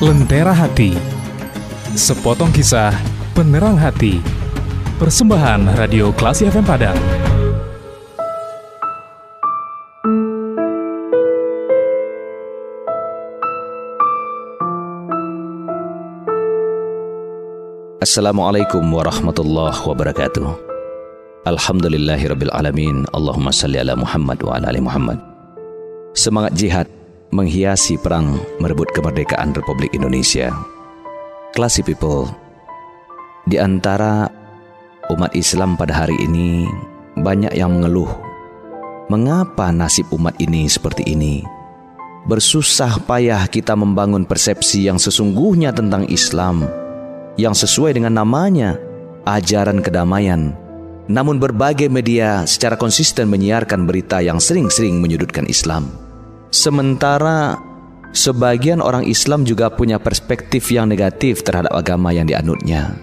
Lentera Hati. Sepotong kisah penerang hati. Persembahan Radio Klasi FM Padang. Assalamualaikum warahmatullahi wabarakatuh. Alhamdulillahirrabbilalamin Allahumma salli ala Muhammad wa ala ali Muhammad. Semangat jihad menghiasi perang merebut kemerdekaan Republik Indonesia Classy people Di antara umat Islam pada hari ini Banyak yang mengeluh Mengapa nasib umat ini seperti ini? Bersusah payah kita membangun persepsi yang sesungguhnya tentang Islam yang sesuai dengan namanya, ajaran kedamaian. Namun berbagai media secara konsisten menyiarkan berita yang sering-sering menyudutkan Islam. Sementara sebagian orang Islam juga punya perspektif yang negatif terhadap agama yang dianutnya.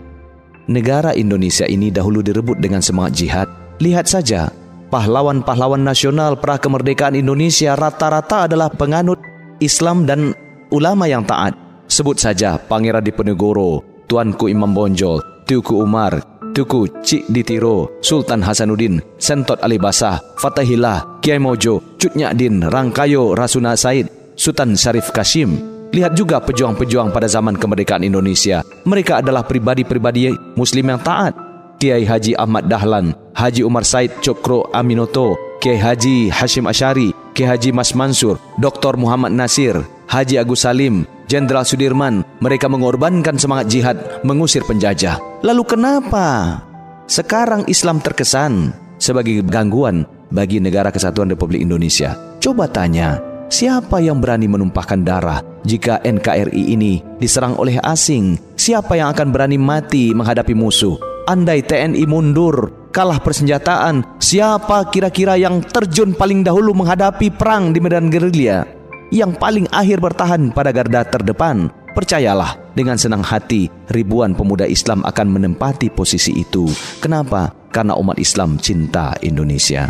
Negara Indonesia ini dahulu direbut dengan semangat jihad. Lihat saja, pahlawan-pahlawan nasional pra kemerdekaan Indonesia rata-rata adalah penganut Islam dan ulama yang taat. Sebut saja Pangeran Diponegoro, Tuanku Imam Bonjol, Tuku Umar, Tuku Cik Ditiro, Sultan Hasanuddin, Sentot Ali Basah, Fatahillah, Kiai Mojo, Cut Nyadin, Rangkayo, Rasuna Said, Sultan Syarif Kashim. Lihat juga pejuang-pejuang pada zaman kemerdekaan Indonesia. Mereka adalah pribadi-pribadi muslim yang taat. Kiai Haji Ahmad Dahlan, Haji Umar Said Cokro Aminoto, Kiai Haji Hashim Ashari, Kiai Haji Mas Mansur, Dr. Muhammad Nasir, Haji Agus Salim, Jenderal Sudirman, mereka mengorbankan semangat jihad mengusir penjajah. Lalu kenapa sekarang Islam terkesan sebagai gangguan bagi negara kesatuan Republik Indonesia? Coba tanya, siapa yang berani menumpahkan darah jika NKRI ini diserang oleh asing? Siapa yang akan berani mati menghadapi musuh? Andai TNI mundur, kalah persenjataan, siapa kira-kira yang terjun paling dahulu menghadapi perang di medan gerilya? yang paling akhir bertahan pada garda terdepan. Percayalah, dengan senang hati ribuan pemuda Islam akan menempati posisi itu. Kenapa? Karena umat Islam cinta Indonesia.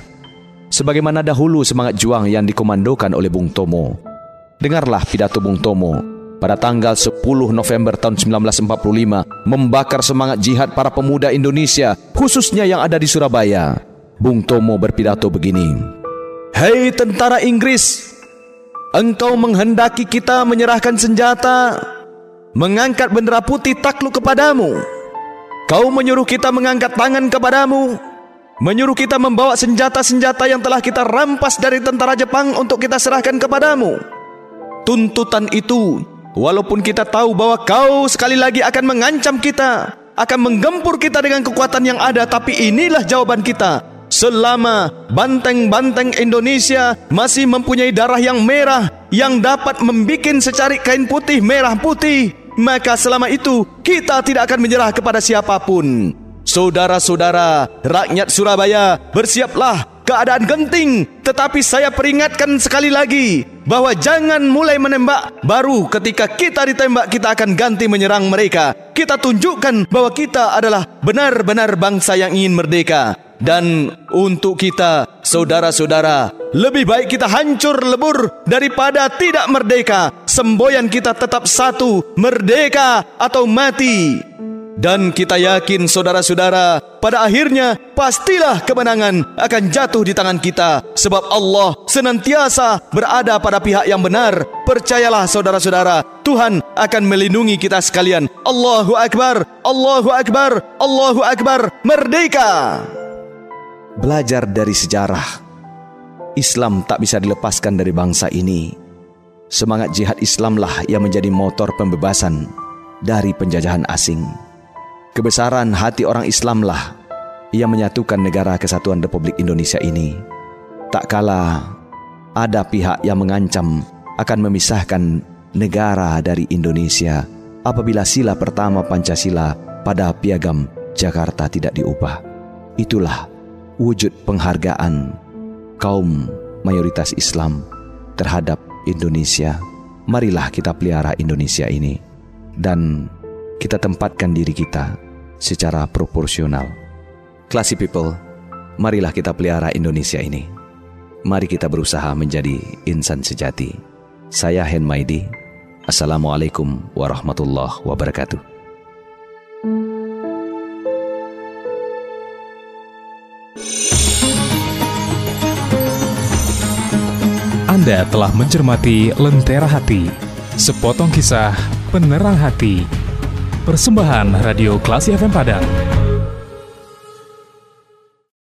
Sebagaimana dahulu semangat juang yang dikomandokan oleh Bung Tomo. Dengarlah pidato Bung Tomo pada tanggal 10 November tahun 1945 membakar semangat jihad para pemuda Indonesia khususnya yang ada di Surabaya. Bung Tomo berpidato begini. Hei tentara Inggris, Engkau menghendaki kita menyerahkan senjata, mengangkat bendera putih takluk kepadamu. Kau menyuruh kita mengangkat tangan kepadamu, menyuruh kita membawa senjata-senjata yang telah kita rampas dari tentara Jepang untuk kita serahkan kepadamu. Tuntutan itu, walaupun kita tahu bahwa kau sekali lagi akan mengancam kita, akan menggempur kita dengan kekuatan yang ada, tapi inilah jawaban kita Selama banteng-banteng Indonesia masih mempunyai darah yang merah yang dapat membuat secari kain putih merah putih, maka selama itu kita tidak akan menyerah kepada siapa pun. Saudara-saudara, rakyat Surabaya, bersiaplah keadaan genting. Tetapi saya peringatkan sekali lagi bahwa jangan mulai menembak baru ketika kita ditembak kita akan ganti menyerang mereka. Kita tunjukkan bahwa kita adalah benar-benar bangsa yang ingin merdeka. Dan untuk kita, saudara-saudara, lebih baik kita hancur lebur daripada tidak merdeka. Semboyan kita tetap satu, merdeka atau mati. Dan kita yakin saudara-saudara, pada akhirnya pastilah kemenangan akan jatuh di tangan kita. Sebab Allah senantiasa berada pada pihak yang benar. Percayalah saudara-saudara, Tuhan akan melindungi kita sekalian. Allahu Akbar, Allahu Akbar, Allahu Akbar, merdeka! belajar dari sejarah. Islam tak bisa dilepaskan dari bangsa ini. Semangat jihad Islamlah yang menjadi motor pembebasan dari penjajahan asing. Kebesaran hati orang Islamlah yang menyatukan negara kesatuan Republik Indonesia ini. Tak kala ada pihak yang mengancam akan memisahkan negara dari Indonesia apabila sila pertama Pancasila pada piagam Jakarta tidak diubah. Itulah wujud penghargaan kaum mayoritas Islam terhadap Indonesia. Marilah kita pelihara Indonesia ini dan kita tempatkan diri kita secara proporsional. Classy people, marilah kita pelihara Indonesia ini. Mari kita berusaha menjadi insan sejati. Saya Hen Maidi. Assalamualaikum warahmatullahi wabarakatuh. Anda telah mencermati Lentera Hati, sepotong kisah penerang hati Persembahan Radio Klasi FM Padang.